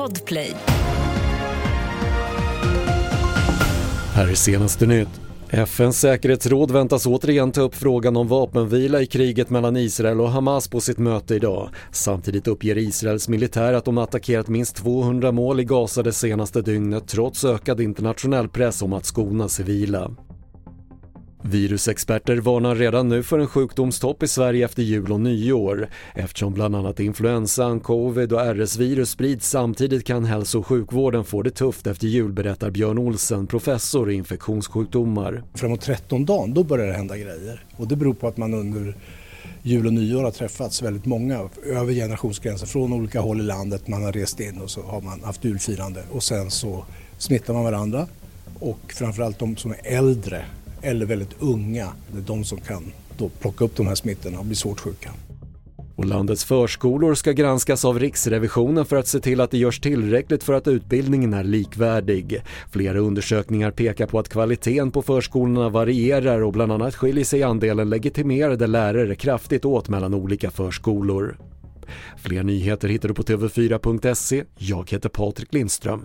Podplay. Här är senaste nytt. FNs säkerhetsråd väntas återigen ta upp frågan om vapenvila i kriget mellan Israel och Hamas på sitt möte idag. Samtidigt uppger Israels militär att de attackerat minst 200 mål i Gaza det senaste dygnet trots ökad internationell press om att skona civila. Virusexperter varnar redan nu för en sjukdomstopp i Sverige efter jul och nyår. Eftersom bland annat influensan, covid och RS-virus sprids samtidigt kan hälso och sjukvården få det tufft efter jul berättar Björn Olsen, professor i infektionssjukdomar. Framåt 13 dagen, då börjar det hända grejer. Och det beror på att man under jul och nyår har träffats väldigt många över generationsgränser från olika håll i landet. Man har rest in och så har man haft julfirande och sen så smittar man varandra och framförallt de som är äldre eller väldigt unga. Det är de som kan då plocka upp de här smittorna och bli svårt sjuka. Och landets förskolor ska granskas av Riksrevisionen för att se till att det görs tillräckligt för att utbildningen är likvärdig. Flera undersökningar pekar på att kvaliteten på förskolorna varierar och bland annat skiljer sig andelen legitimerade lärare kraftigt åt mellan olika förskolor. Fler nyheter hittar du på TV4.se. Jag heter Patrik Lindström.